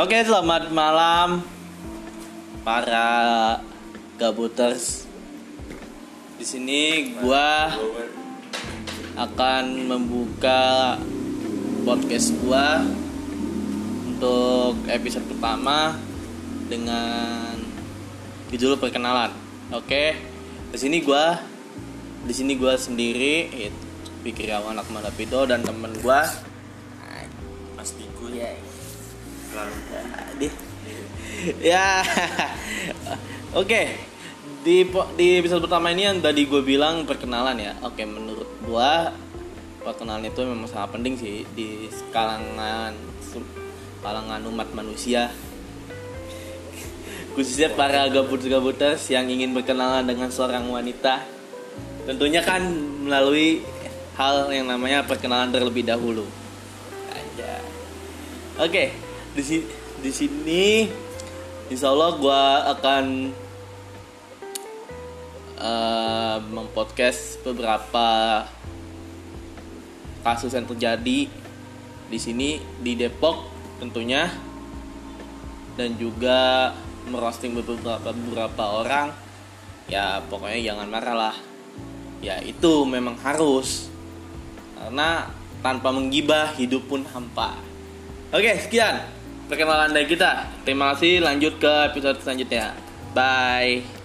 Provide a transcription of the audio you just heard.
Oke, selamat malam para gabuters. Di sini gua akan membuka podcast gua untuk episode pertama dengan judul perkenalan. Oke. Di sini gua di sini gua sendiri itu Fikriawan Akmal Dapido dan temen gua Mas Tigun Iya. Lalu Di- ya. Oke. Di di episode pertama ini yang tadi gue bilang perkenalan ya. Oke menurut gue perkenalan itu memang sangat penting sih di kalangan kalangan umat manusia. Khususnya para gabut-gabuters yang ingin berkenalan dengan seorang wanita. Tentunya kan melalui hal yang namanya perkenalan terlebih dahulu. Oke, di di sini Insya Allah gue akan eh, mempodcast beberapa kasus yang terjadi di sini di Depok tentunya dan juga merosting beberapa beberapa orang. Ya pokoknya jangan marah lah. Ya itu memang harus. Karena tanpa menggibah hidup pun hampa. Oke, sekian perkenalan dari kita. Terima kasih. Lanjut ke episode selanjutnya. Bye.